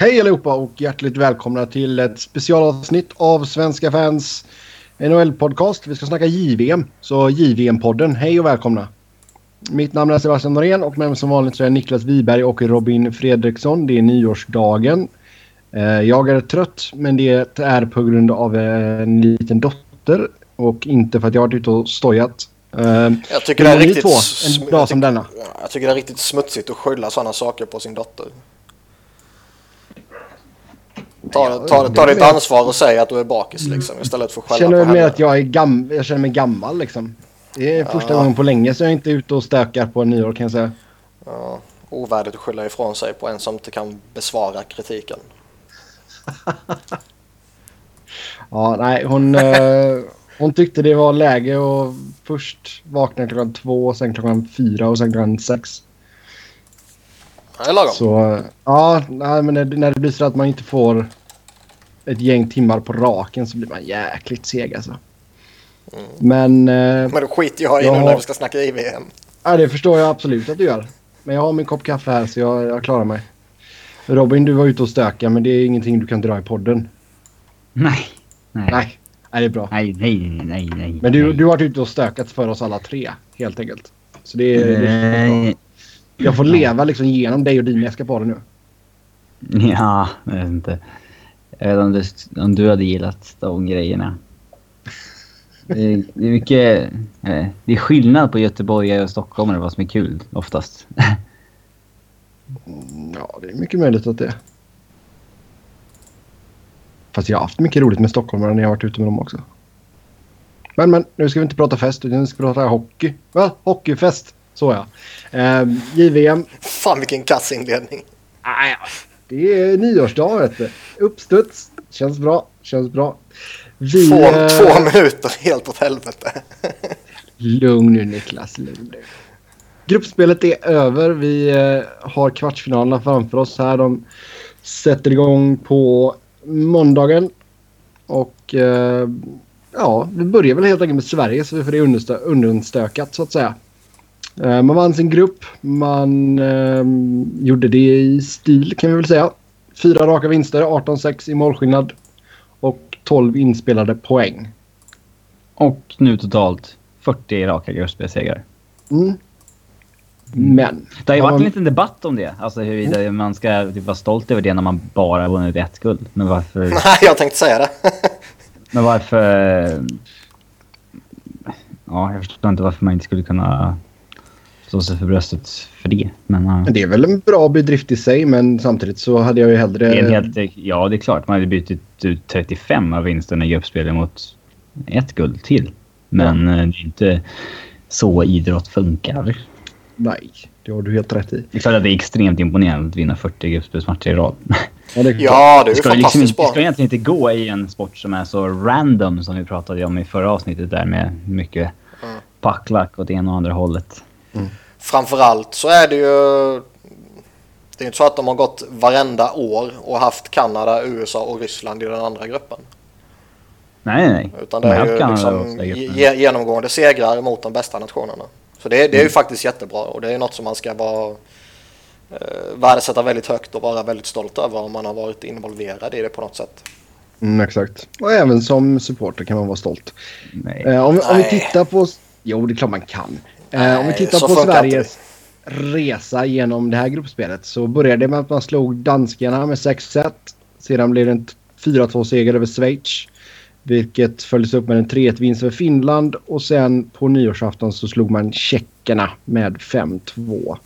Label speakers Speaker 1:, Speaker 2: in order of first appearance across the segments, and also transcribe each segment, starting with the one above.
Speaker 1: Hej allihopa och hjärtligt välkomna till ett specialavsnitt av Svenska fans NHL-podcast. Vi ska snacka JVM, så JVM-podden. Hej och välkomna. Mitt namn är Sebastian Norén och med mig som vanligt så är Niklas Wiberg och Robin Fredriksson. Det är nyårsdagen. Eh, jag är trött men det är på grund av en liten dotter och inte för att jag har varit ute och stojat. Eh,
Speaker 2: Jag tycker det är riktigt,
Speaker 1: två, en dag
Speaker 2: jag
Speaker 1: som
Speaker 2: tycker-
Speaker 1: denna.
Speaker 2: Jag tycker det är riktigt smutsigt att skylla sådana saker på sin dotter. Ta, ta, ta ditt ansvar och säg att du är bakis liksom istället för att skälla
Speaker 1: känner väl mer att jag, är gam jag känner mig gammal liksom. Det är första gången på länge så jag är inte ute och stökar på nyår kan jag säga.
Speaker 2: Ja, ovärdigt att skylla ifrån sig på en som inte kan besvara kritiken.
Speaker 1: Ja, nej, hon, eh, hon tyckte det var läge och först vakna klockan två, sen klockan fyra och sen klockan sex.
Speaker 2: Det är lagom.
Speaker 1: Så eh, ja, nej, men när, när det blir så att man inte får ett gäng timmar på raken så blir man jäkligt seg alltså. Men eh,
Speaker 2: Men då skiter jag i
Speaker 1: Jag
Speaker 2: nu
Speaker 1: har-
Speaker 2: när vi ska snacka IVM.
Speaker 1: ja, det förstår jag absolut att du gör. Men jag har min kopp kaffe här så jag, jag klarar mig. Robin, du var ute och stöka men det är ingenting du kan dra i podden.
Speaker 3: Nej. Nej.
Speaker 1: Nej, nej det är bra.
Speaker 3: Nej, nej, nej, nej.
Speaker 1: Men du,
Speaker 3: nej.
Speaker 1: du har varit ute och stökat för oss alla tre, helt enkelt. Så det är... Det är
Speaker 3: Nej.
Speaker 1: jag får leva liksom genom dig och din eskapader nu.
Speaker 3: Ja, jag vet inte. Jag vet inte om du, om du hade gillat de grejerna. Det är, det är mycket... eh, Det är skillnad på göteborgare och stockholmare vad som är kul oftast.
Speaker 1: Ja, det är mycket möjligt att det är. Fast jag har haft mycket roligt med stockholmare när jag har varit ute med dem också. Men, men, nu ska vi inte prata fest utan vi ska prata hockey. Va? Hockeyfest. Så ja. Eh, JVM.
Speaker 2: Fan vilken kass inledning.
Speaker 1: Ah, ja. Det är nyårsdag vet du. Uppstuds. Känns bra. Känns bra. Vi,
Speaker 2: Två,
Speaker 1: eh,
Speaker 2: två minuter helt åt helvete.
Speaker 1: Lugn nu Niklas, lugn nu. Gruppspelet är över. Vi eh, har kvartsfinalerna framför oss här. De sätter igång på måndagen. Och eh, ja, vi börjar väl helt enkelt med Sverige så vi får det understö- understökat så att säga. Eh, man vann sin grupp. Man eh, gjorde det i stil kan vi väl säga. Fyra raka vinster, 18-6 i målskillnad. Och 12 inspelade poäng.
Speaker 3: Och nu totalt 40 raka gruppspelssegrar.
Speaker 1: Mm. Men.
Speaker 3: Det har ju varit en
Speaker 1: men-
Speaker 3: liten debatt om det. Alltså huruvida man ska typ vara stolt över det när man bara vunnit ett guld. Men varför...
Speaker 2: Nej, jag tänkte säga det.
Speaker 3: Men varför... Ja, jag förstår inte varför man inte skulle kunna slå sig för bröstet för det. Men ja.
Speaker 1: Men Det är väl en bra bedrift i sig men samtidigt så hade jag ju hellre...
Speaker 3: det är helt, ja, det är klart. Man hade bytt ut 35 av vinsterna i gruppspelet mot ett guld till. Men eh, det är inte så idrott funkar.
Speaker 1: Nej, det har du helt rätt i.
Speaker 3: Det är klart att det är extremt imponerande att vinna 40 gruppspelsmatcher i rad.
Speaker 1: Ja, det är.
Speaker 2: Ja, det är
Speaker 3: Det
Speaker 2: ju
Speaker 3: ska, liksom, inte- det ska egentligen inte gå i en sport som är så random som vi pratade om i förra avsnittet där med mycket
Speaker 2: Mm.
Speaker 3: packlack åt ena och andra hållet.
Speaker 2: Framförallt så är det ju... Det är inte så att de har gått varenda år och haft Kanada, USA och Ryssland i den andra gruppen.
Speaker 3: Nej, nej.
Speaker 2: Utan
Speaker 3: De
Speaker 2: det är ju liksom ge- genomgående segrar mot de bästa nationerna. Så det, det är ju faktiskt jättebra och det är något som man ska vara eh, värdesätta väldigt högt och vara väldigt stolt över om man har varit involverad i det på något sätt.
Speaker 1: Mm, exakt. Och även som supporter kan man vara stolt.
Speaker 3: Nej.
Speaker 1: Eh, om, om vi tittar på... Jo, det är klart man kan. Eh, om vi
Speaker 2: Nej,
Speaker 1: tittar på Sveriges resa genom det här gruppspelet så började det med att man slog danskarna med 6-1. Sedan blev det en 4-2-seger över Schweiz. Vilket följdes upp med en 3-1-vinst över Finland och sen på nyårsafton så slog man tjeckerna med 5-2.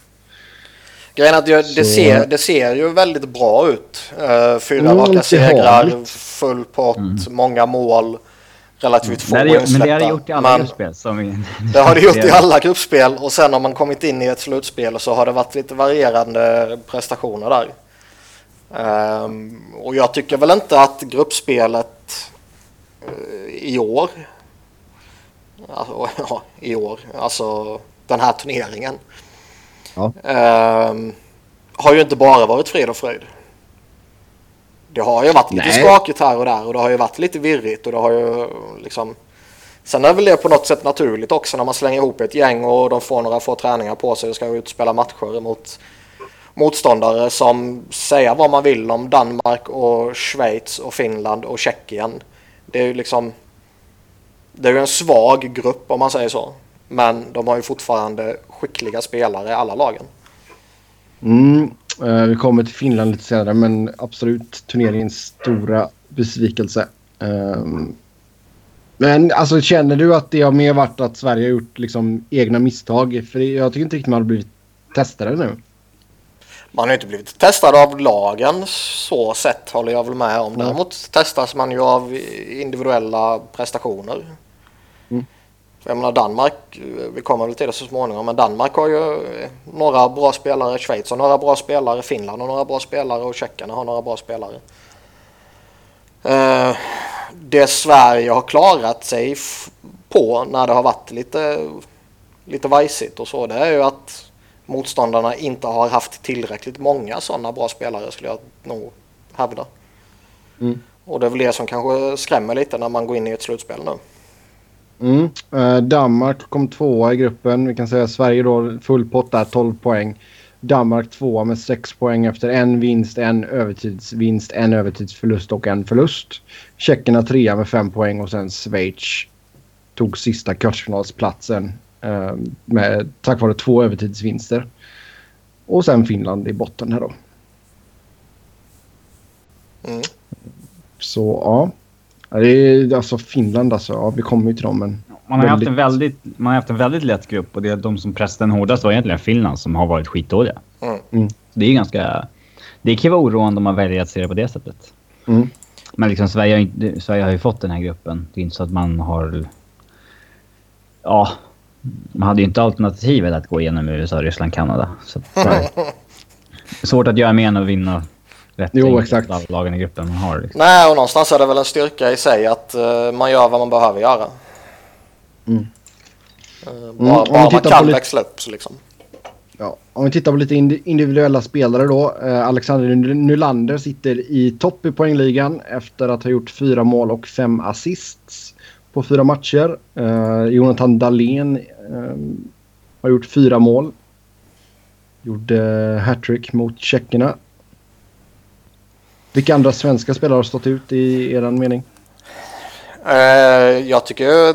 Speaker 2: Grejen är att det, ser, det ser ju väldigt bra ut. Uh, fyra
Speaker 1: Mm,
Speaker 2: raka segrar, full pott, många mål, relativt få
Speaker 3: Mm. Det men det har
Speaker 2: insläppta.
Speaker 3: gjort i alla
Speaker 2: Men-
Speaker 3: gruppspel. Som vi,
Speaker 2: Det har det gjort i alla gruppspel och sen har man kommit in i ett slutspel så har det varit lite varierande prestationer där. Ehm, och jag tycker väl inte att gruppspelet eh, i år, alltså, ja, i år, alltså den här turneringen,
Speaker 1: Ja.
Speaker 2: ehm, har ju inte bara varit fred och fröjd. Det har ju varit lite
Speaker 1: Nej.
Speaker 2: skakigt här och där och det har ju varit lite virrigt och det har ju liksom Sen är väl det på något sätt naturligt också när man slänger ihop ett gäng och de får några få träningar på sig och ska ut och spela matcher mot, motståndare som säger vad man vill om Danmark och Schweiz och Finland och Tjeckien. Det är ju liksom det är ju en svag grupp om man säger så. Men de har ju fortfarande skickliga spelare i alla lagen.
Speaker 1: Mm, eh, vi kommer till Finland lite senare men absolut turneringens stora besvikelse. Um, men alltså känner du att det har mer varit att Sverige har gjort liksom egna misstag? För jag tycker inte riktigt man har blivit testade nu.
Speaker 2: Man har inte blivit testad av lagen så sett håller jag väl med om. Däremot testas man ju av individuella prestationer. Mm. Jag menar Danmark, vi kommer väl till det så småningom, men Danmark har ju några bra spelare, Schweiz har några bra spelare, Finland har några bra spelare och Tjeckerna har några bra spelare. Uh, det Sverige har klarat sig på när det har varit lite, lite vajsigt och så, det är ju att motståndarna inte har haft tillräckligt många sådana bra spelare skulle jag nog hävda. Mm. Och det är väl det som kanske skrämmer lite när man går in i ett slutspel nu.
Speaker 1: Mm. Eh, Danmark kom tvåa i gruppen. Vi kan säga Sverige då full pott där, 12 poäng. Danmark tvåa med 6 poäng efter en vinst, en övertidsvinst, en övertidsförlust och en förlust. Tjeckerna trea med 5 poäng och sen Schweiz tog sista kvartsfinalsplatsen eh, med, tack vare två övertidsvinster. Och sen Finland i botten här då. Mm. Så ja. Det är alltså Finland alltså. Ja, vi kommer ju till dem men...
Speaker 3: Man har, väldigt... haft en väldigt, man har haft en väldigt lätt grupp och det är de som pressade den hårdast var egentligen Finland som har varit skitdåliga. Mm. mm. Det är ganska... Det kan vara oroande om man väljer att se det på det sättet. Mm. Men liksom Sverige har, Sverige har ju fått den här gruppen. Det är inte så att man har... Ja, man hade ju inte alternativet att gå igenom USA, Ryssland, Kanada. Så, svårt att göra mer än att vinna rätt
Speaker 1: jo, exakt.
Speaker 3: av lagen i gruppen man har. Liksom.
Speaker 2: Nej, och någonstans är det väl en styrka i sig att uh, man gör vad man behöver göra. Mm. Uh, bara, mm, bara man kan lite... växla upp så liksom.
Speaker 1: Ja, om vi tittar på lite individuella spelare då. Eh, Alexander Nylander sitter i topp i poängligan efter att ha gjort fyra mål och fem assists på fyra matcher. Eh, Jonathan Dahlén eh, har gjort fyra mål. Gjorde hattrick mot tjeckerna. Vilka andra svenska spelare har stått ut i er mening?
Speaker 2: Uh, jag tycker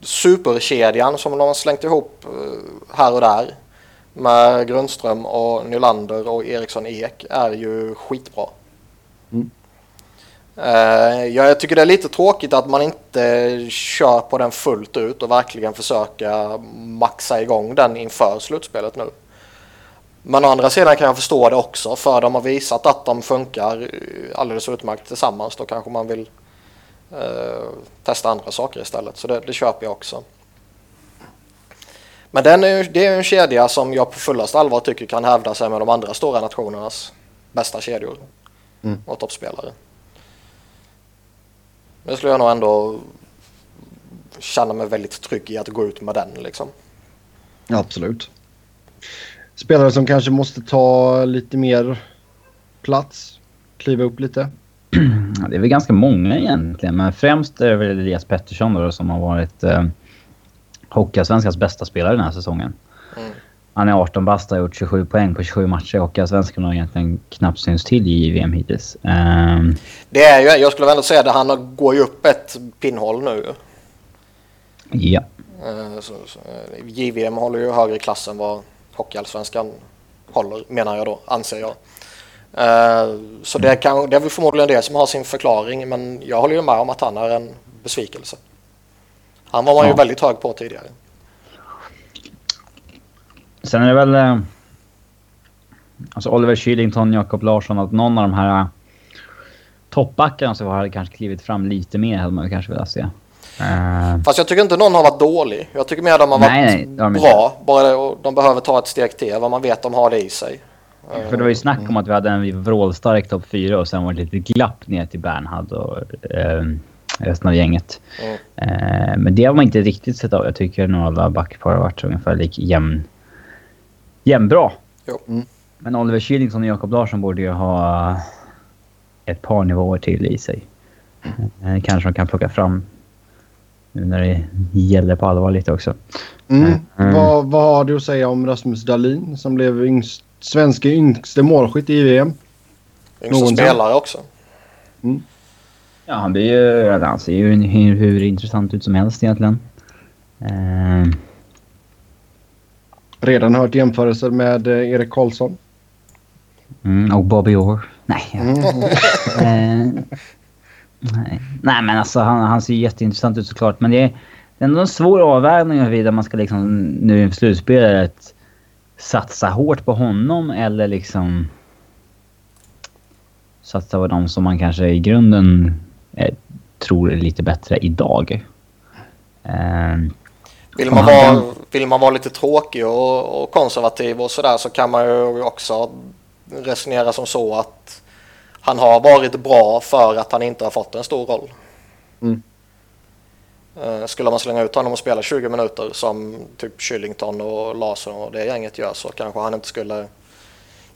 Speaker 2: superkedjan som de har slängt ihop uh, här och där med Grundström och Nylander och Eriksson Ek är ju skitbra. Mm. Uh, jag tycker det är lite tråkigt att man inte kör på den fullt ut och verkligen försöka maxa igång den inför slutspelet nu. Men å andra sidan kan jag förstå det också för de har visat att de funkar alldeles utmärkt tillsammans. Då kanske man vill uh, testa andra saker istället. Så det, det köper jag också. Men den är, det är en kedja som jag på fullaste allvar tycker kan hävda sig med de andra stora nationernas bästa kedjor mm. och toppspelare. Det skulle jag nog ändå känna mig väldigt trygg i att gå ut med den liksom.
Speaker 1: Ja, absolut. Spelare som kanske måste ta lite mer plats, kliva upp lite.
Speaker 3: Det är väl ganska många egentligen, men främst är det väl Elias Pettersson då, som har varit eh, Hockeyallsvenskans bästa spelare den här säsongen. Mm. Han är 18 bast och har gjort 27 poäng på 27 matcher i Hockeyallsvenskan och egentligen knappt syns till i JVM hittills. Um...
Speaker 2: Det är ju, jag skulle ändå säga att han går ju upp ett pinnhåll nu.
Speaker 3: Ja.
Speaker 2: Uh, så, så, uh, JVM håller ju högre klass än vad Hockeyallsvenskan håller, menar jag då, anser jag. Uh, så det, kan, det är väl förmodligen det som har sin förklaring, men jag håller ju med om att han är en besvikelse. Han var man ja. ju väldigt hög på tidigare.
Speaker 3: Sen är det väl... Eh, alltså Oliver Kylington, Jakob Larsson, att någon av de här eh, toppbackarna som hade kanske klivit fram lite mer hade man kanske velat se.
Speaker 2: Uh, Fast jag tycker inte någon har varit dålig. Jag tycker mer att de har nej, varit nej, bra. Bara de behöver ta ett steg till. Vad man vet de har det i sig.
Speaker 3: För det var ju snack om att vi hade en vrålstark topp 4 och sen var det lite glapp ner till Bernhard och um, resten av gänget. Mm. Uh, men det har man inte riktigt sett av. Jag tycker nog alla backpar har varit ungefär lika jämn, jämnbra. Mm. Men Oliver Kyllingsson och Jakob Larsson borde ju ha ett par nivåer till i sig. Uh, kanske de kan plocka fram nu när det gäller på allvar lite också.
Speaker 1: Mm. Mm. Vad, vad har du att säga om Rasmus Dahlin som blev yngst svenska yngste målskytt i VM.
Speaker 2: Yngsta
Speaker 1: Någonsin.
Speaker 2: spelare också.
Speaker 3: Ja, han blir ju... Han ser ju hur, hur intressant ut som helst egentligen. Eh,
Speaker 1: Redan hört jämförelser med eh, Erik Karlsson.
Speaker 3: mm, och Bobby Orr. Nej.
Speaker 1: Mm.
Speaker 3: Eh, nej. nej, men alltså han, han ser jätteintressant ut såklart. Men det är, det är ändå en svår avvägning huruvida man ska liksom nu i slutspelet satsa hårt på honom eller liksom satsa på de som man kanske i grunden eh, tror är lite bättre idag. Eh,
Speaker 2: Vill man, vara,
Speaker 3: kan-
Speaker 2: vill man vara lite tråkig och, och konservativ och sådär så kan man ju också resonera som så att han har varit bra för att han inte har fått en stor roll.
Speaker 1: Mm.
Speaker 2: Eh, Skulle man slänga ut honom och spela 20 minuter som typ Shillington och Larsson och det gänget gör så kanske han inte skulle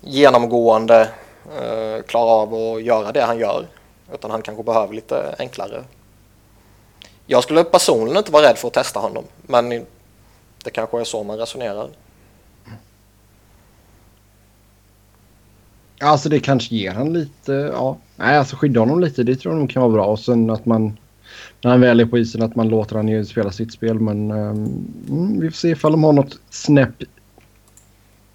Speaker 2: genomgående eh, klara av att göra det han gör. Utan han kanske behöver lite enklare. Jag skulle personligen inte vara rädd för att testa honom. Men det kanske är så man resonerar.
Speaker 1: Alltså det kanske ger han lite, ja. Nej, alltså skydda honom lite, det tror jag nog kan vara bra. Och sen att man, när han väl är på isen, att man låter han ju spela sitt spel. Men mm, vi får se ifall de har något snäpp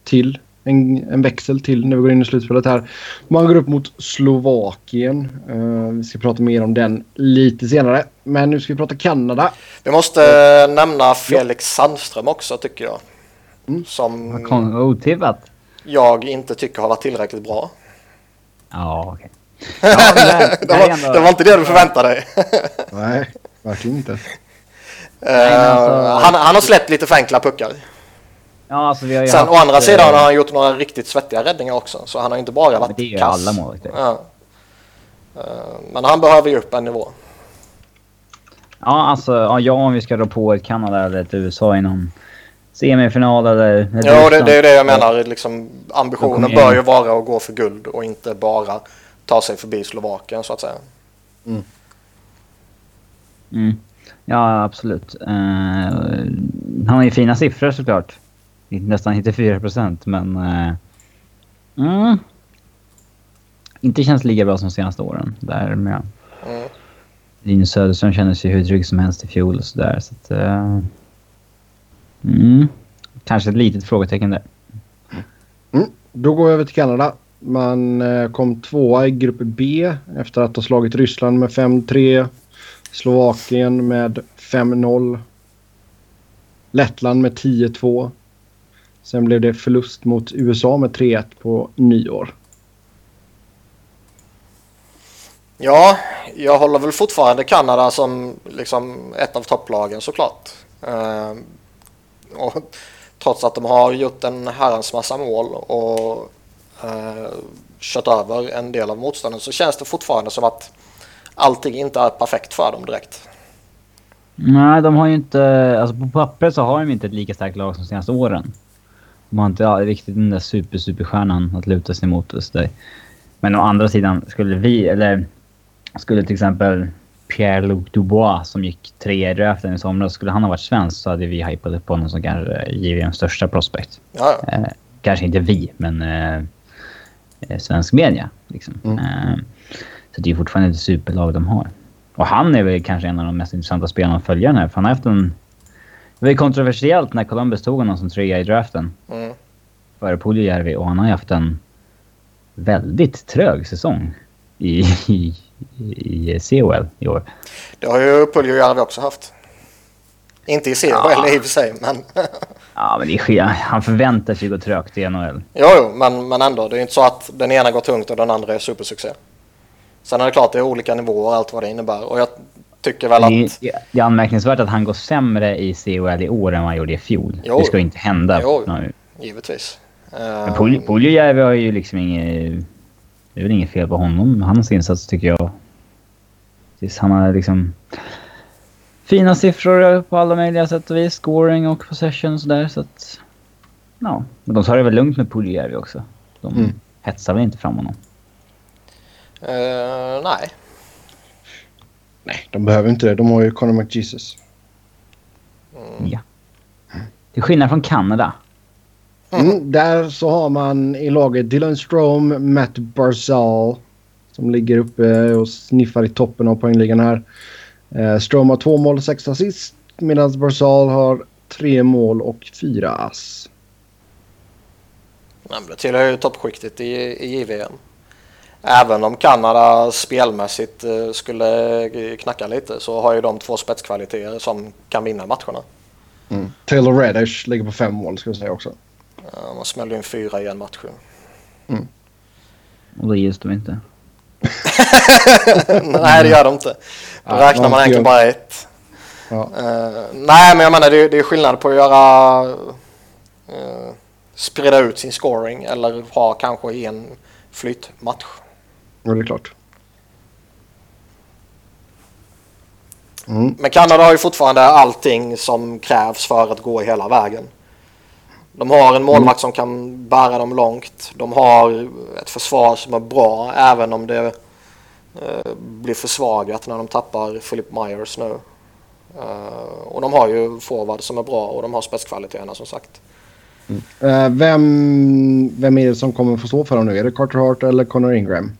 Speaker 1: till. En, en växel till när vi går in i slutspelet här. Man går upp mot Slovakien. Eh, vi ska prata mer om den lite senare. Men nu ska vi prata Kanada.
Speaker 2: Vi måste nämna Felix Sandström också tycker jag.
Speaker 1: Mm.
Speaker 2: Som
Speaker 3: otippat.
Speaker 2: Jag inte tycker har varit tillräckligt bra.
Speaker 3: Ja, okej. Ja, men där-
Speaker 2: det,
Speaker 3: är
Speaker 2: var,
Speaker 3: ändå-
Speaker 2: det var inte det du förväntade dig.
Speaker 1: Nej, verkligen inte.
Speaker 3: men alltså-
Speaker 2: Eh, han, han har släppt lite för enkla puckar.
Speaker 3: Ja, alltså vi har ju
Speaker 2: Sen
Speaker 3: haft,
Speaker 2: å andra
Speaker 3: eh,
Speaker 2: sidan har han gjort några riktigt svettiga räddningar också. Så han har inte bara varit
Speaker 3: det är ju
Speaker 2: kass.
Speaker 3: alla målvakter.
Speaker 2: Ja. Eh, Men han behöver ju upp en nivå.
Speaker 3: Ja, alltså ja, ja, om vi ska dra på ett Kanada eller ett USA i någon semifinal eller... eller
Speaker 2: Ja, det, det är det jag menar. Liksom, ambitionen bör ju vara att gå för guld och inte bara ta sig förbi Slovakien så att säga.
Speaker 3: Mm. Ja, absolut. Eh, han har ju fina siffror såklart. Nästan 94 procent, men... eh, mm, inte känns lika bra som senaste åren. Där med
Speaker 2: Mm.
Speaker 3: Linus Söderström kändes ju hur trygg som helst i fjol och sådär. Så att, eh, mm, kanske ett litet frågetecken där.
Speaker 1: Då går vi över till Kanada. Man eh, kom tvåa i grupp B efter att ha slagit Ryssland med 5-3. Slovakien med 5-0. Lettland med 10-2. Sen blev det förlust mot USA med 3-1 på nyår.
Speaker 2: Ja, jag håller väl fortfarande Kanada som liksom ett av topplagen såklart. Och trots att de har gjort en herrans massa mål och eh, kört över en del av motståndet så känns det fortfarande som att allting inte är perfekt för dem direkt.
Speaker 3: Nej, de har ju inte... Alltså på pappret så har de inte ett lika starkt lag som de senaste åren. De har inte ja, riktigt den där super, superstjärnan att luta sig mot. Men å andra sidan, skulle vi... Eller skulle till exempel Pierre-Luc Dubois som gick tre i draften i somras, skulle han ha varit svensk så hade vi hypat upp honom som kanske JVMs största prospect.
Speaker 2: Ja.
Speaker 3: Eh, kanske inte vi, men eh, eh, svensk media. Liksom.
Speaker 1: Mm.
Speaker 3: Eh, så det är fortfarande ett superlag de har. Och han är väl kanske en av de mest intressanta spelarna att följa här. För han har haft en... Det var ju kontroversiellt när Columbus tog honom som trea i draften.
Speaker 2: Mm.
Speaker 3: Före Puljujärvi. Och han har ju haft en väldigt trög säsong i, i, i CHL i år.
Speaker 2: Det har ju Puljujärvi också haft. Inte i CHL
Speaker 3: Ja.
Speaker 2: i och för sig, men
Speaker 3: Ja, men det skit. Han förväntar sig gå trögt i NHL.
Speaker 2: jo, jo men, men ändå. Det är inte så att den ena går tungt och den andra är supersuccé. Sen är det klart det är olika nivåer och allt vad det innebär. Och jag tycker väl
Speaker 3: Det
Speaker 2: att...
Speaker 3: är, det är anmärkningsvärt att han går sämre i CHL i år än vad han gjorde i fjol.
Speaker 2: Jo.
Speaker 3: Det ska ju inte hända.
Speaker 2: Jo.
Speaker 3: nu.
Speaker 2: Givetvis.
Speaker 3: Men Pul- Puljujärvi har ju liksom inget... Det är väl inget fel på honom. Hans insats tycker jag. Precis, Han har liksom... Fina siffror på alla möjliga sätt och vis. Scoring och possession och sådär. Så att... Ja. Men de tar det väl lugnt med Puljujärvi också. De
Speaker 1: Mm.
Speaker 3: hetsar väl inte fram honom.
Speaker 2: eh, nej.
Speaker 1: Nej, de behöver inte det. De har ju Conor McJesus.
Speaker 2: Mm.
Speaker 3: Ja. Till skillnad från Kanada.
Speaker 1: Mm, där så har man i laget Dylan Strome, Matt Barzal som ligger uppe och sniffar i toppen av poängligan här. Eh, Strome har två mål och sex assist medan Barzal har tre mål och fyra ass.
Speaker 2: Men det tillhör ju toppskiktet i, i JVM. Även om Kanada spelmässigt eh, skulle knacka lite så har ju de två spetskvaliteter som kan vinna matcherna.
Speaker 1: Mm. Taylor Reddish ligger på fem mål ska jag säga också.
Speaker 2: Ja, man smäller in fyra i en match.
Speaker 3: Mm. Och då ges de inte.
Speaker 2: nej, det gör de inte. Då ja, räknar man egentligen bara ett. Ja. Uh, nej, men jag menar det, det är skillnad på att göra... Uh, sprida ut sin scoring eller ha kanske en flytmatch.
Speaker 1: Ja, det är klart.
Speaker 2: Mm. Men Kanada har ju fortfarande allting som krävs för att gå hela vägen. De har en målvakt mm. som kan bära dem långt. De har ett försvar som är bra även om det eh, blir försvagat när de tappar Philip Myers nu. Uh, och de har ju forward som är bra och de har spetskvaliteterna som sagt.
Speaker 1: Mm. Uh, vem, vem är det som kommer få stå för dem nu? Är det Carter Hart eller Connor Ingram?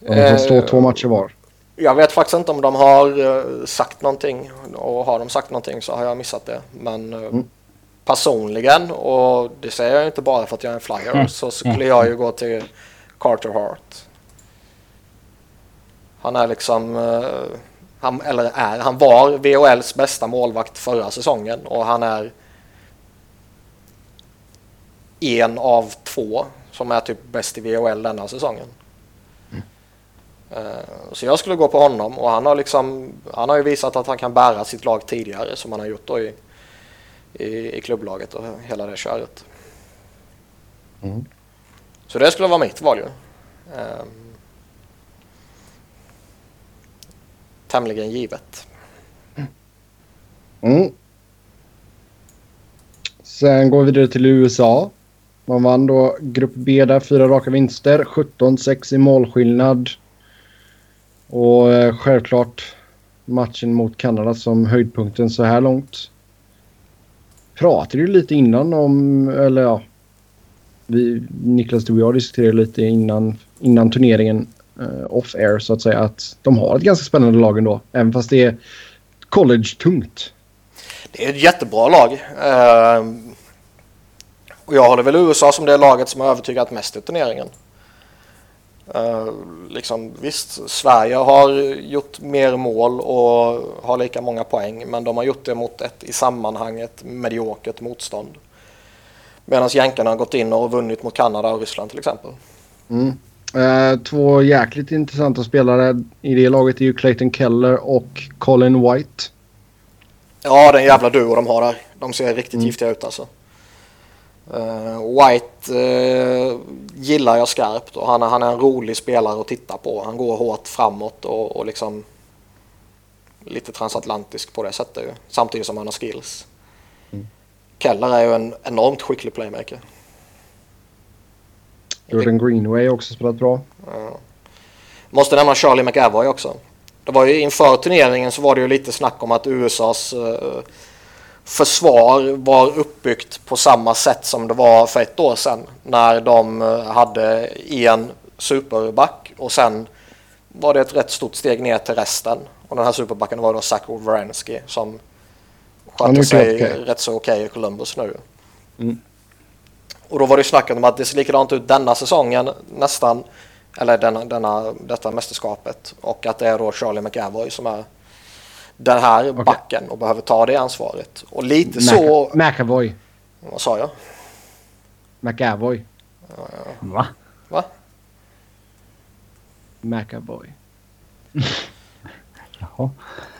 Speaker 1: De får stå två matcher var.
Speaker 2: Jag vet faktiskt inte om de har sagt någonting och har de sagt någonting så har jag missat det. Men mm. Personligen och det säger jag inte bara för att jag är en flyer mm. så skulle jag ju gå till Carter Hart. Han är liksom, han, eller är, han var VHLs bästa målvakt förra säsongen och han är en av två som är typ bäst i VHL denna säsongen. Eh, så jag skulle gå på honom och han har, liksom, han har ju visat att han kan bära sitt lag tidigare som han har gjort då i, i, i klubblaget och hela det köret. Mm. Så det skulle vara mitt val ju. Um, tämligen givet.
Speaker 1: Mm. Sen går vi vidare till USA. Man vann då Grupp B där, fyra raka vinster, 17-6 i målskillnad. Och eh, självklart matchen mot Kanada som höjdpunkten så här långt. Pratade ju lite innan om, eller ja. Vi, Niklas, du och jag diskuterade lite innan, innan turneringen uh, off-air så att säga att de har ett ganska spännande lag ändå. Även fast det är college-tungt.
Speaker 2: Det är ett jättebra lag. Uh, och jag håller väl USA som det laget som har övertygat mest i turneringen. Uh, liksom, visst, Sverige har gjort mer mål och har lika många poäng men de har gjort det mot ett i sammanhanget mediokert motstånd. Medan jänkarna har gått in och vunnit mot Kanada och Ryssland till exempel.
Speaker 1: Mm. Uh, två jäkligt intressanta spelare i det laget är ju Clayton Keller och Colin White.
Speaker 2: Ja, den jävla duo de har där. De ser riktigt mm. giftiga ut alltså. Uh, White uh, gillar jag skarpt och han, han är en rolig spelare att titta på. Han går hårt framåt och, och liksom lite transatlantisk på det sättet ju. Samtidigt som han har skills. Mm. Keller är ju en enormt skicklig playmaker.
Speaker 1: Jordan Greenway har också spelat bra.
Speaker 2: Uh. Måste nämna Charlie McAvoy också. Det var ju inför turneringen så var det ju lite snack om att USAs uh, försvar var uppbyggt på samma sätt som det var för ett år sedan när de eh, hade en superback och sen var det ett rätt stort steg ner till resten. Och den här superbacken var då Zach Wierenski som skötte sig okay. rätt så okej okay i Columbus nu. Mm. Och då var det snacket om att det ser likadant ut denna säsongen nästan, eller denna, denna, detta mästerskapet. Och att det är då Charlie McAvoy som är den här okay. backen och behöver ta det ansvaret. Och lite Mac så...
Speaker 1: McAvoy.
Speaker 2: Vad sa jag?
Speaker 1: McAvoy.
Speaker 3: Ja, Va?
Speaker 2: Va?
Speaker 1: McAvoy.
Speaker 3: Jaha.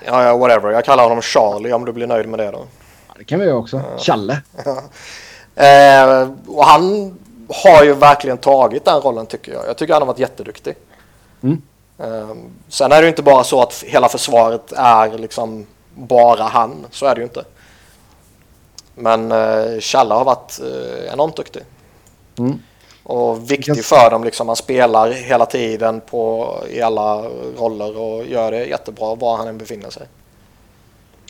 Speaker 2: Ja, ja, whatever. Jag kallar honom Charlie om du blir nöjd med det då.
Speaker 1: Ja, det kan vi göra också. Ja. Challe.
Speaker 2: eh, och han har ju verkligen tagit den rollen tycker jag. Jag tycker han har varit jätteduktig. Mm. Ehm, sen är det inte bara så att hela försvaret är liksom bara han, så är det ju inte. Men uh, Challe har varit uh, enormt duktig. Mm. Och viktig för dem, liksom, han spelar hela tiden på, i alla roller och gör det jättebra var han än befinner sig.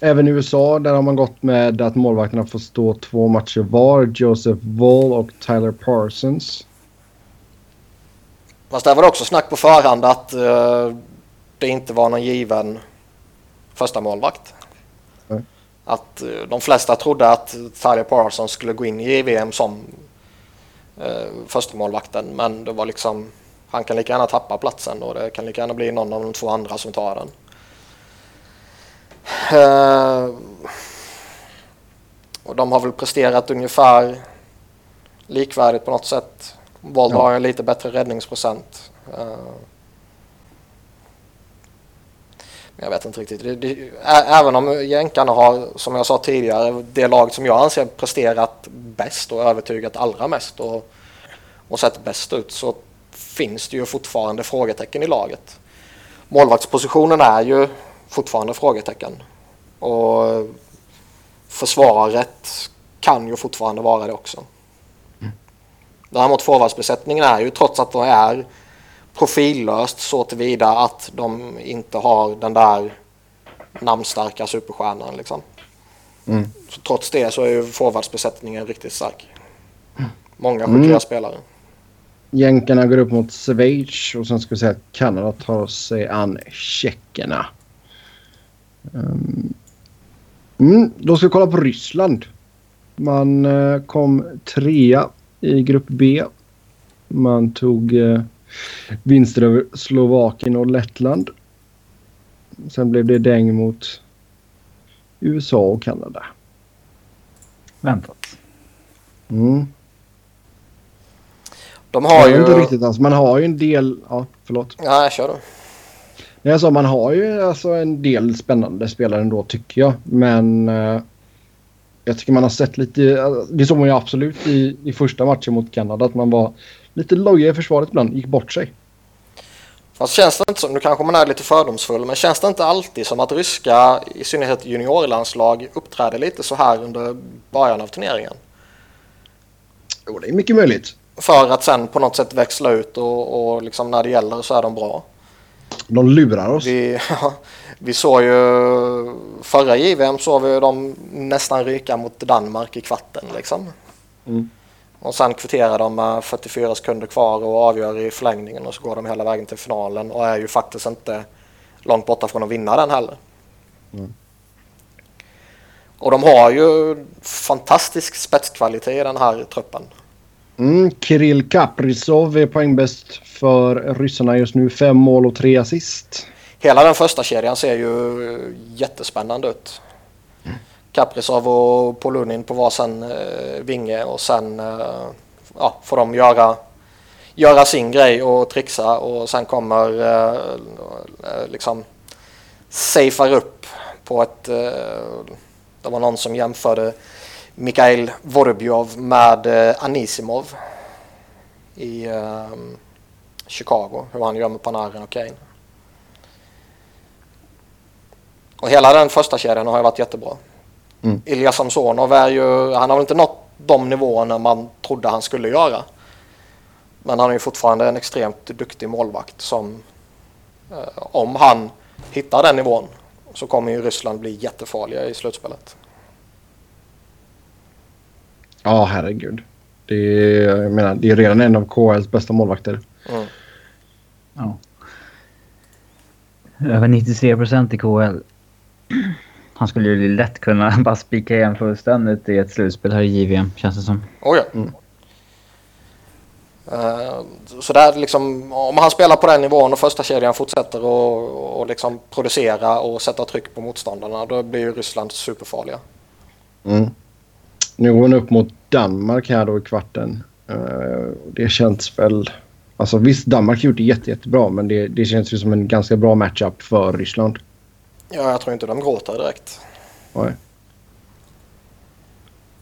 Speaker 1: Även i USA där har man gått med att målvakterna får stå två matcher var. Joseph Wall och Tyler Parsons.
Speaker 2: Fast det var också snack på förhand att uh, det inte var någon given första målvakt. Mm. Att uh, de flesta trodde att Tyler Parsons skulle gå in i JVM som uh, första målvakten men det var liksom han kan lika gärna tappa platsen och det kan lika gärna bli någon av de två andra som tar den. Uh, och de har väl presterat ungefär likvärdigt på något sätt. Vold ja. har en lite bättre räddningsprocent. Men jag vet inte riktigt. Det, det, även om jänkarna har, som jag sa tidigare, det lag som jag anser presterat bäst och övertygat allra mest och, och sett bäst ut så finns det ju fortfarande frågetecken i laget. Målvaktspositionen är ju fortfarande frågetecken. Och försvaret kan ju fortfarande vara det också. Mm. Däremot forwardsbesättningen är ju trots att det är profillöst så tillvida att de inte har den där namnstarka superstjärnan. Liksom. Mm. Så trots det så är ju forwardsbesättningen riktigt stark. Många skickliga mm. spelare.
Speaker 1: Jänkarna går upp mot Schweiz och sen ska vi säga att Kanada tar sig an tjeckerna. Um, mm, då ska vi kolla på Ryssland. Man uh, kom trea i grupp B. Man tog uh, vinster över Slovakien och Lettland. Sen blev det däng mot USA och Kanada.
Speaker 3: Väntat.
Speaker 1: Mm.
Speaker 2: De har ju...
Speaker 1: Inte riktigt alltså. Man har ju en del... Ja, förlåt.
Speaker 2: Nej, kör du.
Speaker 1: Jag sa man har ju alltså en del spännande spelare ändå tycker jag. Men uh, jag tycker man har sett lite... Det såg man ju absolut i, i första matchen mot Kanada. Att man var lite loja i försvaret ibland. Gick bort sig.
Speaker 2: Fast känns det inte som, nu kanske man är lite fördomsfull, men känns det inte alltid som att ryska, i synnerhet juniorlandslag, uppträder lite så här under början av turneringen?
Speaker 1: Jo, det är mycket möjligt.
Speaker 2: För att sen på något sätt växla ut och, och liksom när det gäller så är de bra.
Speaker 1: De lurar oss.
Speaker 2: Vi, vi såg ju förra JVM såg vi dem nästan ryka mot Danmark i kvarten liksom. Mm. Och sen kvitterar de med 44 sekunder kvar och avgör i förlängningen och så går de hela vägen till finalen och är ju faktiskt inte långt borta från att vinna den heller. Mm. Och de har ju fantastisk spetskvalitet i den här truppen.
Speaker 1: Mm, Kirill Kaprizov är poängbäst för ryssarna just nu. Fem mål och tre assist.
Speaker 2: Hela den första kedjan ser ju jättespännande ut. Mm. Kaprizov och Polunin på varsin eh, vinge och sen eh, ja, får de göra, göra sin grej och trixa och sen kommer eh, eh liksom safear upp på ett... Eh, det var någon som jämförde Mikhail Vorobjov med eh, Anisimov i eh, Chicago, hur han gör med Panarin och Kane. Och hela den första kedjan har ju varit jättebra. Mm. Ilja Samsonov är ju, han har väl inte nått de nivåerna man trodde han skulle göra. Men han är ju fortfarande en extremt duktig målvakt som eh, om han hittar den nivån så kommer ju Ryssland bli jättefarliga i slutspelet.
Speaker 1: Ja, herregud. Det är, jag menar, det är redan en av KHLs bästa målvakter. Mm.
Speaker 3: Ja. Över 93 procent i KHL. Han skulle ju lätt kunna bara spika igen fullständigt i ett slutspel här i JVM, känns det som.
Speaker 2: Oh ja. Mm. Uh, så där liksom, om han spelar på den nivån och första kedjan fortsätter och, och liksom producera och sätta tryck på motståndarna, då blir ju Ryssland superfarliga.
Speaker 1: Mm. Nu går hon upp mot Danmark här då i kvarten. Uh, det känns väl... Alltså visst, Danmark har gjort det jätte, jättebra men det, det känns ju som en ganska bra matchup för Ryssland.
Speaker 2: Ja, jag tror inte de gråter direkt.
Speaker 1: Nej.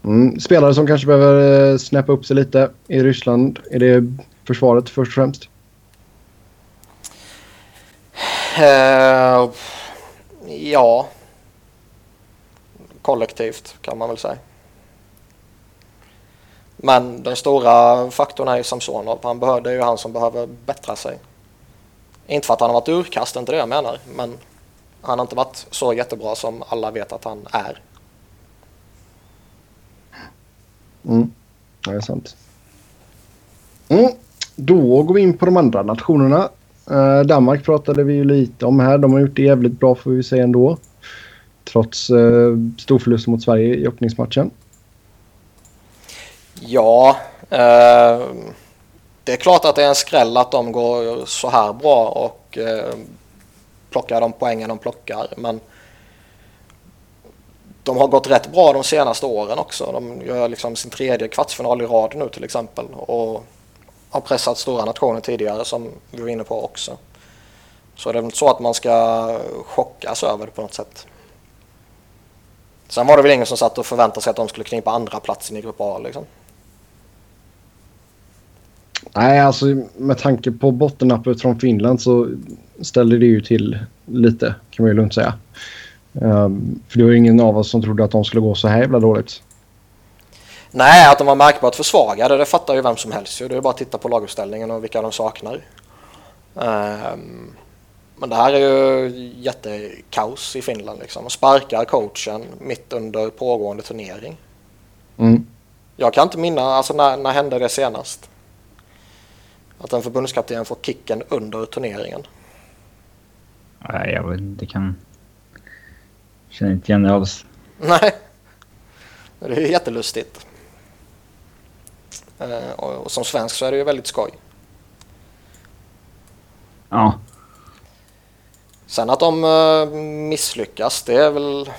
Speaker 1: Mm, spelare som kanske behöver eh, snäppa upp sig lite i Ryssland. Är det försvaret först och främst?
Speaker 2: Uh, ja. Kollektivt kan man väl säga. Men den stora faktorn är ju Samsonov. Han behöver, det är ju han som behöver bättra sig. Inte för att han har varit urkast, inte det jag menar. Men Han har inte varit så jättebra som alla vet att han är.
Speaker 1: Mm. Ja, det är sant. Mm. Då går vi in på de andra nationerna. Eh, Danmark pratade vi ju lite om här. De har gjort det jävligt bra får vi säga ändå. Trots eh, storförlust mot Sverige i öppningsmatchen.
Speaker 2: Ja, eh, det är klart att det är en skräll att de går så här bra och eh, plockar de poängen de plockar. Men de har gått rätt bra de senaste åren också. De gör liksom sin tredje kvartsfinal i rad nu till exempel. Och har pressat stora nationer tidigare som vi var inne på också. Så det är inte så att man ska chockas över det på något sätt. Sen var det väl ingen som satt och förväntade sig att de skulle knipa andra platsen i Grupp A liksom.
Speaker 1: Nej, alltså med tanke på bottennappet från Finland så ställer det ju till lite kan man ju lugnt säga. Um, för det var ingen av oss som trodde att de skulle gå så här jävla dåligt.
Speaker 2: Nej, att de var märkbart försvagade det fattar ju vem som helst. Det är bara att titta på laguppställningen och vilka de saknar. Um, men det här är ju jättekaos i Finland liksom. Sparkar coachen mitt under pågående turnering.
Speaker 1: Mm.
Speaker 2: Jag kan inte minna, alltså när, när hände det senast? Att en förbundskapten får kicken under turneringen.
Speaker 3: Nej, jag vet inte. Kan... Känner inte igen det alls.
Speaker 2: Nej. Det är ju jättelustigt. Eh, och, som svensk så är det ju väldigt skoj.
Speaker 3: Ja.
Speaker 2: Sen att de uh, misslyckas, det är väl...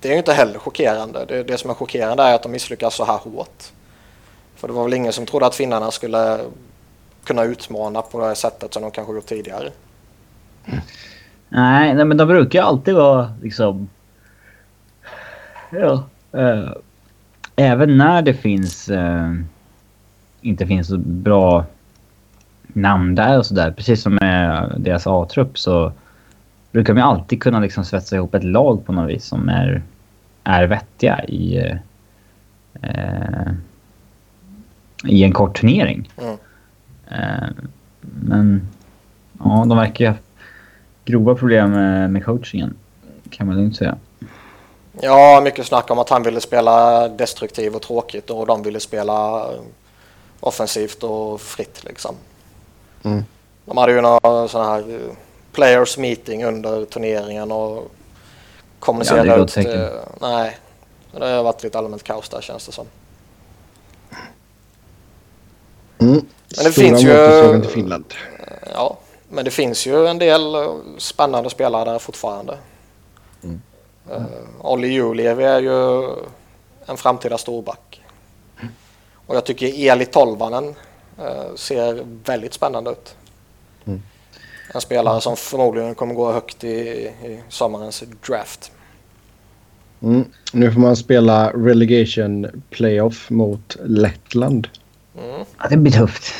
Speaker 2: Det är ju inte heller chockerande. Det, det som är chockerande är att de misslyckas så här hårt. För det var väl ingen som trodde att finnarna skulle kunna utmana på det sättet som de kanske gjort tidigare.
Speaker 3: Nej, nej men de brukar alltid vara liksom... Ja. Äh, även när det finns... Äh, inte finns så bra namn där och sådär. Precis som med deras A-trupp så brukar de alltid kunna liksom svetsa ihop ett lag på något vis som är, är vettiga i... Äh, i en kort turnering.
Speaker 2: Mm.
Speaker 3: Eh, men ja, de verkar ju ha grova problem med, med coachingen. Kan man lugnt säga.
Speaker 2: Ja, mycket snack om att han ville spela destruktiv och tråkigt och de ville spela offensivt och fritt liksom.
Speaker 1: Mm.
Speaker 2: De hade ju några sådana här eh, players meeting under turneringen och kommunicerade
Speaker 3: Ja,
Speaker 2: ut. eh, Nej, det har varit lite allmänt kaos där känns det som.
Speaker 1: Mm.
Speaker 2: Men det
Speaker 1: Stora
Speaker 2: finns ju-
Speaker 1: Finland.
Speaker 2: Ja, men det finns ju en del eh, spännande spelare där fortfarande.
Speaker 1: Mm.
Speaker 2: Uh, Olli Julevi är ju en framtida storback. Och jag tycker Eli Tolvanen eh, ser väldigt spännande ut.
Speaker 1: Mm.
Speaker 2: En spelare som förmodligen kommer gå högt i, i sommarens draft.
Speaker 1: Mm. Nu får man spela relegation playoff mot Lettland.
Speaker 2: Mm.
Speaker 3: Ja, det blir tufft.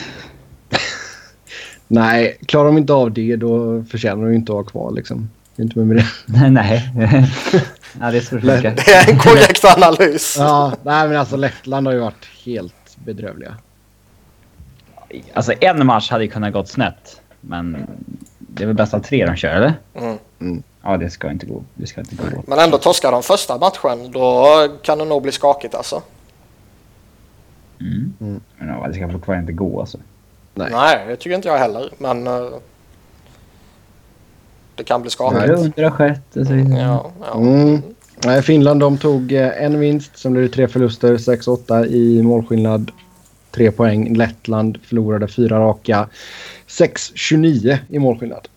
Speaker 1: Nej, klarar de inte av det då förtjänar de ju inte att vara kvar liksom. Inte med, med det.
Speaker 3: Nej. ja, det är så det funkar.
Speaker 2: Det är en korrekt analys.
Speaker 1: Ja, nej men alltså Lettland har ju varit helt bedrövliga.
Speaker 3: Alltså en match hade ju kunnat gått snett. Men det är väl bäst av tre de kör, eller?
Speaker 2: Mm.
Speaker 3: Ja, det ska inte gå. Det ska inte gå.
Speaker 2: Men ändå torskar de första matchen, då kan det nog bli skakigt alltså.
Speaker 3: Mm.
Speaker 1: Mm.
Speaker 3: Men ja, det ska fortfarande inte gå alltså.
Speaker 1: Nej.
Speaker 2: Nej, det tycker inte jag heller. Men eh, det kan bli
Speaker 3: Det
Speaker 2: skakigt.
Speaker 3: har skett och så vidare.
Speaker 2: Ja, ja.
Speaker 1: Mm. Nej, Finland de tog eh, en vinst, sen blev tre förluster, 6-8 i målskillnad. Tre poäng. Lettland förlorade fyra raka. 6-29 i målskillnad.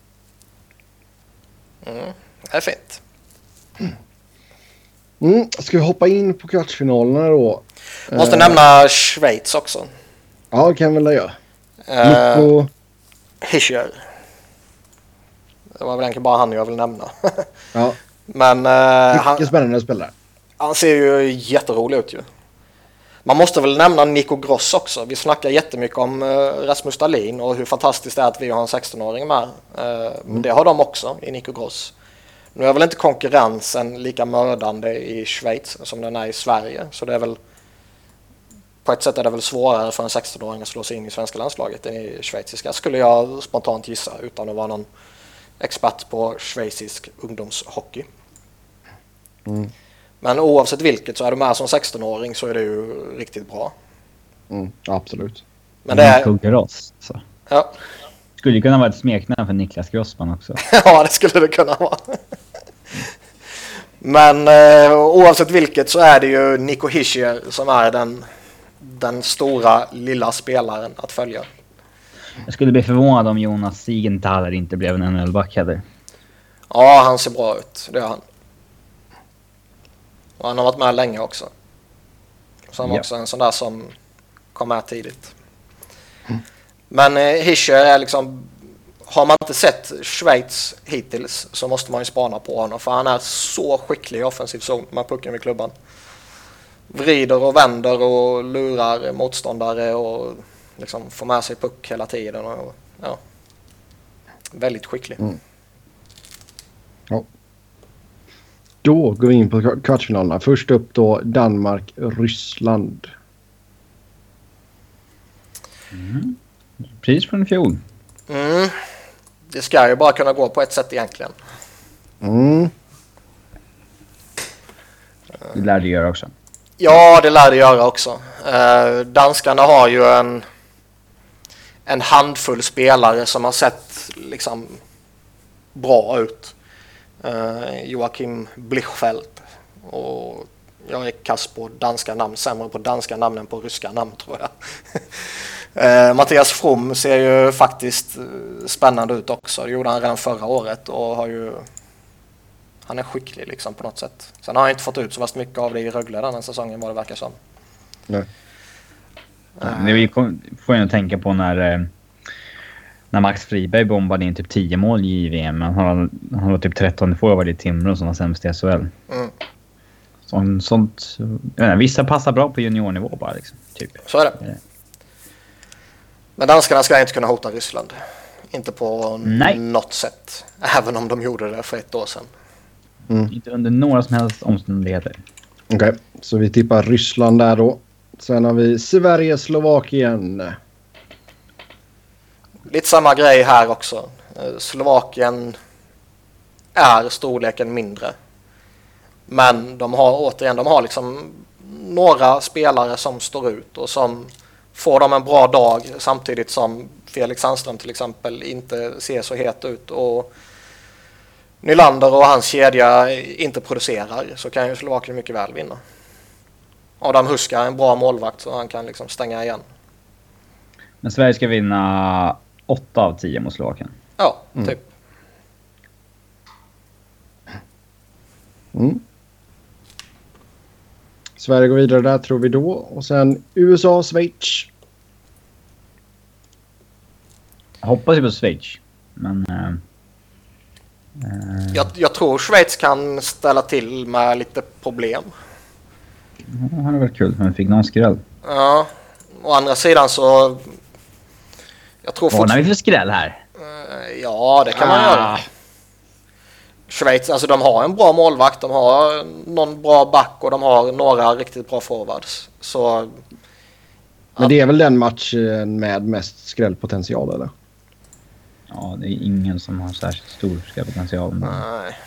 Speaker 2: Mm. Det är fint.
Speaker 1: Mm. Ska vi hoppa in på kvartsfinalerna då?
Speaker 2: Måste
Speaker 1: Eh,
Speaker 2: nämna Schweiz också.
Speaker 1: Ja, det kan väl jag göra.
Speaker 2: Uh,
Speaker 1: Nico...
Speaker 2: Hischer. Det var väl egentligen bara han jag vill nämna.
Speaker 1: Ja,
Speaker 2: Men eh,
Speaker 1: mycket
Speaker 2: han,
Speaker 1: spännande spelare.
Speaker 2: han ser ju jätterolig ut ju. Man måste väl nämna Nico Gross också. Vi snackar jättemycket om eh, Rasmus Dahlin och hur fantastiskt det är att vi har en 16-åring med. Eh, Men det har de också i Nico Gross. Nu är väl inte konkurrensen lika mördande i Schweiz som den är i Sverige. Så det är väl på ett sätt är det väl svårare för en 16-åring att slå sig in i svenska landslaget än i schweiziska skulle jag spontant gissa utan att vara någon expert på schweizisk ungdomshockey.
Speaker 1: Mm.
Speaker 2: Men oavsett vilket så är du med som 16-åring så är det ju riktigt bra.
Speaker 1: Mm, absolut.
Speaker 2: Men det är...
Speaker 3: Gross. Så.
Speaker 2: Ja,
Speaker 3: Skulle ju kunna vara ett smeknamn för Niklas Grossman också.
Speaker 2: ja, det skulle det kunna vara. Men eh, oavsett vilket så är det ju Nico Hischier som är den, den stora lilla spelaren att följa.
Speaker 3: Jag skulle bli förvånad om Jonas Siegenthaler inte blev en NHL-back heller.
Speaker 2: Ja, han ser bra ut. Det gör han. Och han har varit med länge också. Så han var
Speaker 3: Ja.
Speaker 2: också en sån där som kom med tidigt. Men eh, Hischer är liksom... Har man inte sett Schweiz hittills så måste man ju spana på honom. För han är så skicklig i offensiv zon med pucken vid klubban. Vrider och vänder och lurar motståndare och liksom får med sig puck hela tiden. Och, ja. Väldigt skicklig.
Speaker 1: Då går vi in på kvartsfinalerna. Först upp då Danmark-Ryssland.
Speaker 3: Precis från i fjol.
Speaker 2: Mm. Det ska ju bara kunna gå på ett sätt egentligen.
Speaker 1: Mm.
Speaker 3: Det lär du göra också.
Speaker 2: Ja, det lär det göra också. Eh, danskarna har ju en, en handfull spelare som har sett liksom bra ut. Eh, Joakim Blichfeldt och jag är kass på danska namn, sämre på danska namn än på ryska namn tror jag. Eh, Mattias From ser ju faktiskt eh, spännande ut också. Det gjorde han redan förra året och har ju han är skicklig liksom på något sätt. Sen har han inte fått ut så mycket av det i Rögle den här säsongen vad det verkar som.
Speaker 1: Nej.
Speaker 3: Det vi kom, får jag tänka på när, eh, när Max Friberg bombade in typ 10 mål i VM. Men han, han var typ 13 forward i Timrå som var sämst i SHL.
Speaker 2: Mm.
Speaker 3: Sånt, sånt, vissa passar bra på juniornivå bara liksom. Typ.
Speaker 2: Så är det.
Speaker 3: Ja.
Speaker 2: Men danskarna ska inte kunna hota Ryssland. Inte på
Speaker 3: Nej.
Speaker 2: något sätt. Även om de gjorde det för ett år sedan.
Speaker 3: Inte under några som helst omständigheter.
Speaker 1: Okej, så vi tippar Ryssland där då. Sen har vi Sverige-Slovakien.
Speaker 2: Lite samma grej här också. Eh, Slovakien är storleken mindre. Men de har återigen, de har liksom några spelare som står ut och som får dem en bra dag samtidigt som Felix Sandström till exempel inte ser så het ut och Nylander och hans kedja inte producerar så kan ju Slovakien mycket väl vinna. Adam Huska är en bra målvakt så han kan liksom stänga igen.
Speaker 3: Men Sverige ska vinna 8 av 10 mot Slovakien.
Speaker 2: Ja, typ.
Speaker 1: Mm. Sverige går vidare där tror vi då. Och sen USA-Schweiz.
Speaker 3: Jag hoppas ju på Schweiz. Men... eh,
Speaker 2: Jag, jag tror Schweiz kan ställa till med lite problem.
Speaker 3: Det hade varit kul om vi fick någon skräll.
Speaker 2: Ja, å andra sidan så... Jag tror
Speaker 3: Varnar vi för skräll här?
Speaker 2: Ja, det kan man
Speaker 3: Ah.
Speaker 2: göra. Schweiz, alltså de har en bra målvakt, de har någon bra back och de har några riktigt bra forwards. Så
Speaker 1: Men det är väl den matchen med mest skrällpotential eller?
Speaker 3: Ja, det är ingen som har särskilt stor skrällpotential. men-
Speaker 2: nej.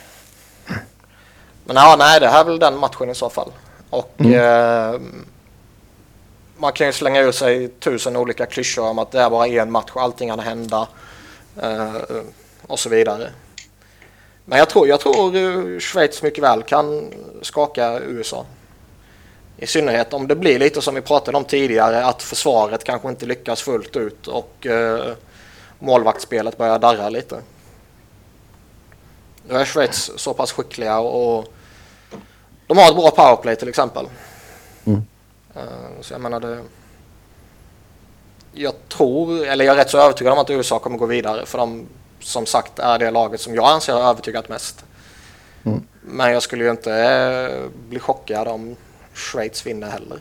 Speaker 2: Men ja, nej, det här är väl den matchen i så fall. Och eh, man kan ju slänga ur sig tusen olika klyschor om att det är bara en match och allting kan hända. Eh, och så vidare. Men jag tror, jag tror eh, Schweiz mycket väl kan skaka USA. I synnerhet om det blir lite som vi pratade om tidigare att försvaret kanske inte lyckas fullt ut och eh, målvaktsspelet börjar darra lite. Nu är Schweiz så pass skickliga och de har ett bra powerplay till exempel.
Speaker 1: Mm.
Speaker 2: Eh, Så jag menar det... Jag tror, eller jag är rätt så övertygad om att USA kommer gå vidare för de som sagt är det laget som jag anser har övertygat mest.
Speaker 1: Mm.
Speaker 2: Men jag skulle ju inte eh, bli chockad om Schweiz vinner heller.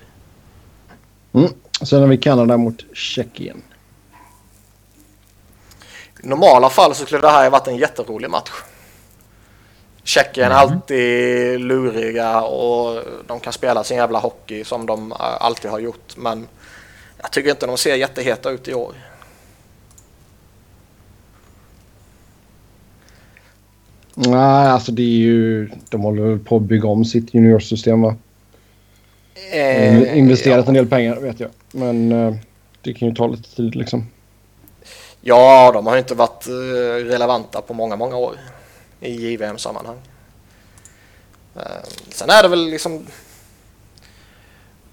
Speaker 1: Mm. Sen har vi Kanada mot Tjeckien.
Speaker 2: I normala fall så skulle det här ha varit en jätterolig match. Tjeckien är alltid luriga och de kan spela sin jävla hockey som de alltid har gjort. Men jag tycker inte de ser jätteheta ut i år.
Speaker 1: Nej, alltså det är ju... De håller väl på att bygga om sitt juniorsystem va?
Speaker 2: Eh,
Speaker 1: Investerat
Speaker 2: ja.
Speaker 1: en del pengar vet jag. Men eh, det kan ju ta lite tid liksom.
Speaker 2: Ja, de har inte varit eh, relevanta på många, många år i JVM-sammanhang. Eh, Sen är det väl liksom...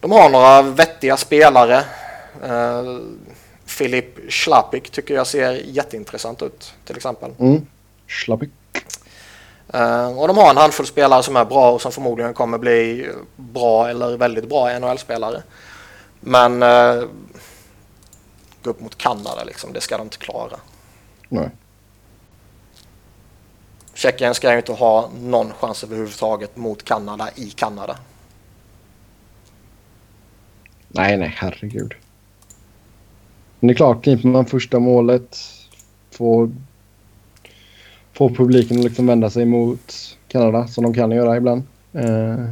Speaker 2: De har några vettiga spelare. Eh, Filip Schlapik tycker jag ser jätteintressant ut till exempel.
Speaker 1: Mm. Schlappig.
Speaker 2: Eh, Och de har en handfull spelare som är bra och som förmodligen kommer bli bra eller väldigt bra NHL-spelare. Men upp mot Kanada liksom, det ska de inte klara.
Speaker 1: Nej.
Speaker 2: Tjeckien ska ju inte ha någon chans överhuvudtaget mot Kanada i Kanada.
Speaker 1: Nej, nej, herregud. Men det är klart, kniper man första målet får, får publiken att liksom vända sig mot Kanada som de kan göra ibland. Eh,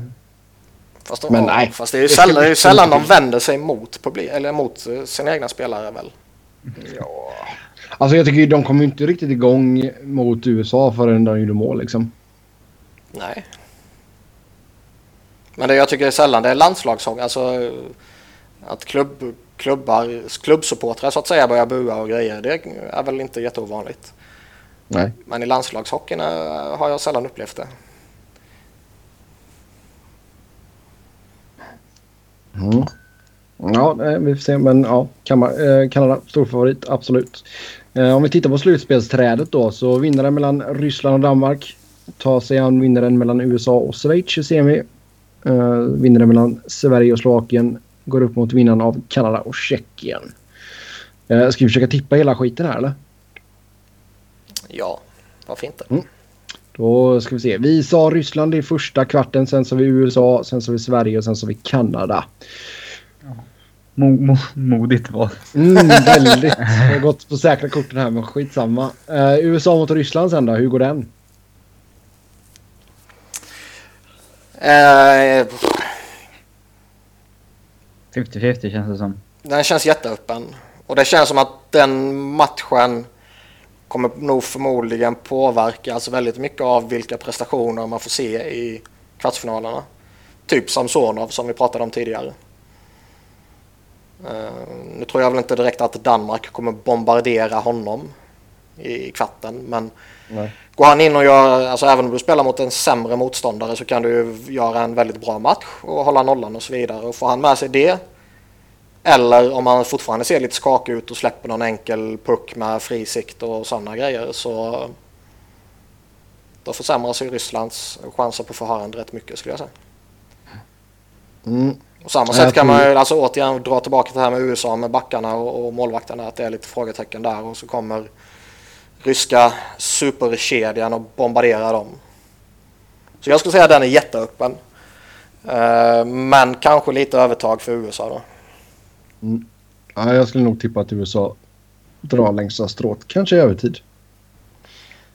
Speaker 2: Fast, de,
Speaker 1: Men
Speaker 2: ja,
Speaker 1: nej,
Speaker 2: fast det är ju sällan, det är sällan de vänder sig mot, publik, eller mot eh, sina egna spelare väl?
Speaker 1: ja. Alltså jag tycker ju de kom inte riktigt igång mot USA förrän de gjorde mål liksom.
Speaker 2: Nej. Men det jag tycker är sällan det är landslagshockey. Alltså att klubb, klubbar, klubbsupportrar så att säga börjar bua och grejer. Det är väl inte jätteovanligt.
Speaker 1: Nej.
Speaker 2: Men i landslagshockeyn eh, har jag sällan upplevt det.
Speaker 1: Mm. Ja, nej, vi får se. Men ja, eh, Kanada, stor favorit, absolut. Eh, om vi tittar på slutspelsträdet då så vinnaren mellan Ryssland och Danmark tar sig an vinnaren mellan USA och Schweiz i semi. Eh, vinnaren mellan Sverige och Slovakien går upp mot vinnaren av Kanada och Tjeckien. Eh, ska vi försöka tippa hela skiten här eller?
Speaker 2: Ja, varför inte?
Speaker 1: Mm. Då ska vi se. Vi sa Ryssland i första kvarten, sen sa vi USA, sen sa vi Sverige och sen sa vi Kanada.
Speaker 3: Mo, mo, modigt val.
Speaker 1: Mm, väldigt. Jag har gått på säkra korten här men skitsamma. Uh, USA mot Ryssland sen då, hur går den?
Speaker 2: Eh,
Speaker 3: 50-50 känns det som.
Speaker 2: den känns jätteöppen. Och det känns som att den matchen kommer nog förmodligen påverkas väldigt mycket av vilka prestationer man får se i kvartsfinalerna. Typ Samsonov som vi pratade om tidigare. Eh, nu tror jag väl inte direkt att Danmark kommer bombardera honom i kvarten men
Speaker 1: Nej.
Speaker 2: Går han in och gör, alltså även om du spelar mot en sämre motståndare så kan du göra en väldigt bra match och hålla nollan och så vidare. Och får han med sig det, eller om han fortfarande ser lite skakig ut och släpper någon enkel puck med fri sikt och sådana grejer så då försämras ju Rysslands chanser på förhand rätt mycket skulle jag säga.
Speaker 1: Mm.
Speaker 2: Och samma sätt kan man ju alltså återigen dra tillbaka till det här med USA med backarna och, och målvakterna att det är lite frågetecken där och så kommer ryska superkedjan och bombarderar dem. Så jag skulle säga att den är jätteöppen. Eh, men kanske lite övertag för USA då.
Speaker 1: Ja, jag skulle nog tippa att USA drar längsta strået. Kanske i övertid.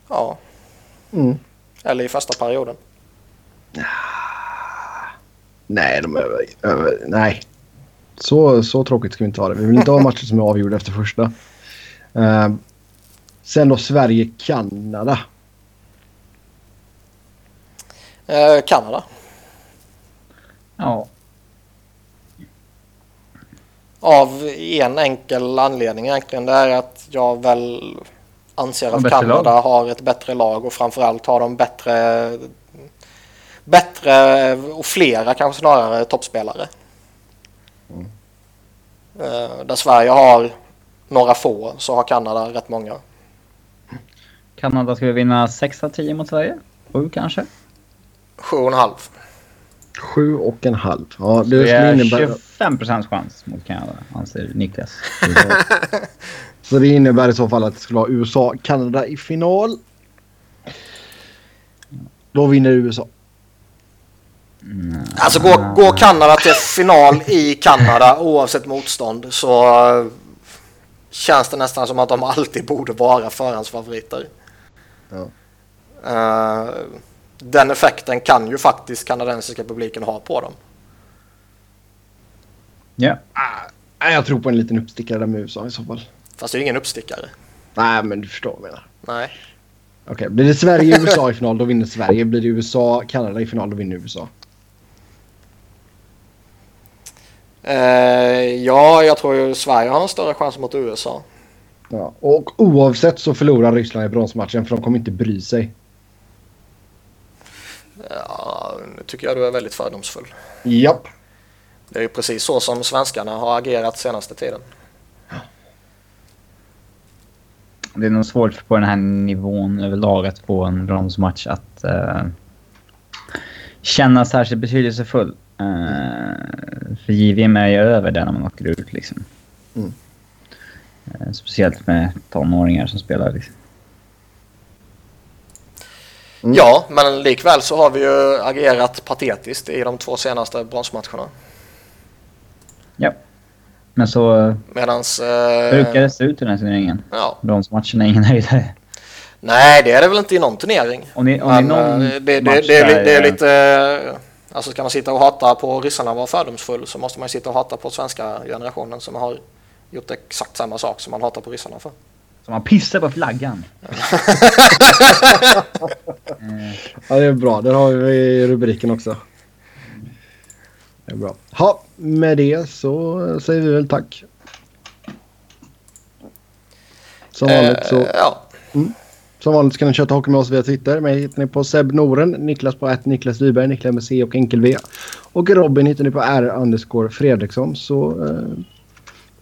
Speaker 2: Ja,
Speaker 1: Mm.
Speaker 2: eller i första perioden.
Speaker 1: Nej, de är över, över, nej. Så, så tråkigt ska vi inte ha det. Vi vill inte ha matcher som är avgjorda efter första. Eh, sen då Sverige-Kanada.
Speaker 2: Eh, Kanada.
Speaker 3: Ja.
Speaker 2: Av en enkel anledning egentligen. Det är att jag väl anser att Kanada
Speaker 3: lag.
Speaker 2: har ett bättre lag och framförallt har de bättre, bättre och flera kanske snarare toppspelare. Eh, där Sverige har några få så har Kanada rätt många.
Speaker 3: Kanada skulle vinna 6 av 10 mot Sverige. 7 kanske.
Speaker 2: Sju och en halv.
Speaker 1: Sju och en halv. Ja, det
Speaker 3: är
Speaker 1: innebära...
Speaker 3: 25 procents chans mot Kanada, anser Niklas.
Speaker 1: Så det innebär i så fall att det skulle vara USA-Kanada i final. Då vinner USA.
Speaker 3: Mm.
Speaker 2: Alltså går, går Kanada till final i Kanada oavsett motstånd så eh, känns det nästan som att de alltid borde vara förhandsfavoriter.
Speaker 1: Ja.
Speaker 2: Eh, den effekten kan ju faktiskt kanadensiska publiken ha på dem.
Speaker 3: Ja.
Speaker 1: Nej, jag tror på en liten uppstickare där med USA i så fall.
Speaker 2: Fast det är ju ingen uppstickare.
Speaker 1: Nej, men du förstår vad jag menar.
Speaker 2: Nej.
Speaker 1: Okej, blir det Sverige-USA i final då vinner Sverige. Blir det USA-Kanada i final då vinner USA.
Speaker 2: Eh, ja, jag tror ju Sverige har en större chans mot USA.
Speaker 1: Ja. Och oavsett så förlorar Ryssland i bronsmatchen för de kommer inte bry sig.
Speaker 2: Ja, nu tycker jag du är väldigt fördomsfull.
Speaker 1: Japp.
Speaker 2: Det är ju precis så som svenskarna har agerat senaste tiden.
Speaker 3: Det är nog svårt på den här nivån överlag att få en bronsmatch att uh, kännas särskilt betydelsefull. Uh, för JVM är ju över där när man åker ut liksom.
Speaker 1: Mm.
Speaker 3: Uh, speciellt med tonåringar som spelar liksom.
Speaker 2: Mm. Ja, men likväl så har vi ju agerat patetiskt i de två senaste bronsmatcherna.
Speaker 3: Ja. Men så
Speaker 2: Medans, eh,
Speaker 3: brukar det se ut i den här turneringen.
Speaker 2: Ja.
Speaker 3: Bronsmatchen är ingen höjdare.
Speaker 2: Nej, det är det väl inte i någon turnering.
Speaker 3: Om ni, om
Speaker 2: Men,
Speaker 3: någon
Speaker 2: eh, det, det, det, är
Speaker 3: där,
Speaker 2: det är
Speaker 3: eh,
Speaker 2: lite... eh, Alltså ska man sitta och hata på ryssarna och vara fördomsfull så måste man ju sitta och hata på svenska generationen som har gjort exakt samma sak som man hatar på ryssarna för.
Speaker 3: Som man pissar på flaggan. Eh,
Speaker 1: Ja, det är bra. Där har vi rubriken också. Det är bra. Ha, med det så säger vi väl tack. Som vanligt så,
Speaker 2: Eh, ja.
Speaker 1: som vanligt ska ni köta hockey med oss via Twitter. Mig hittar ni på Seb Noren, Niklas på ett Niklas Wiberg, Niklas med C och enkel V. Och Robin hittar ni på R underscore Fredriksson. Så eh,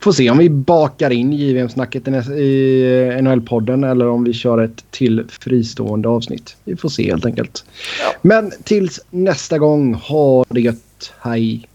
Speaker 1: får se om vi bakar in JVM-snacket i, i eh, NHL-podden eller om vi kör ett till fristående avsnitt. Vi får se helt enkelt.
Speaker 2: Ja.
Speaker 1: Men tills nästa gång, ha det gött. Hej!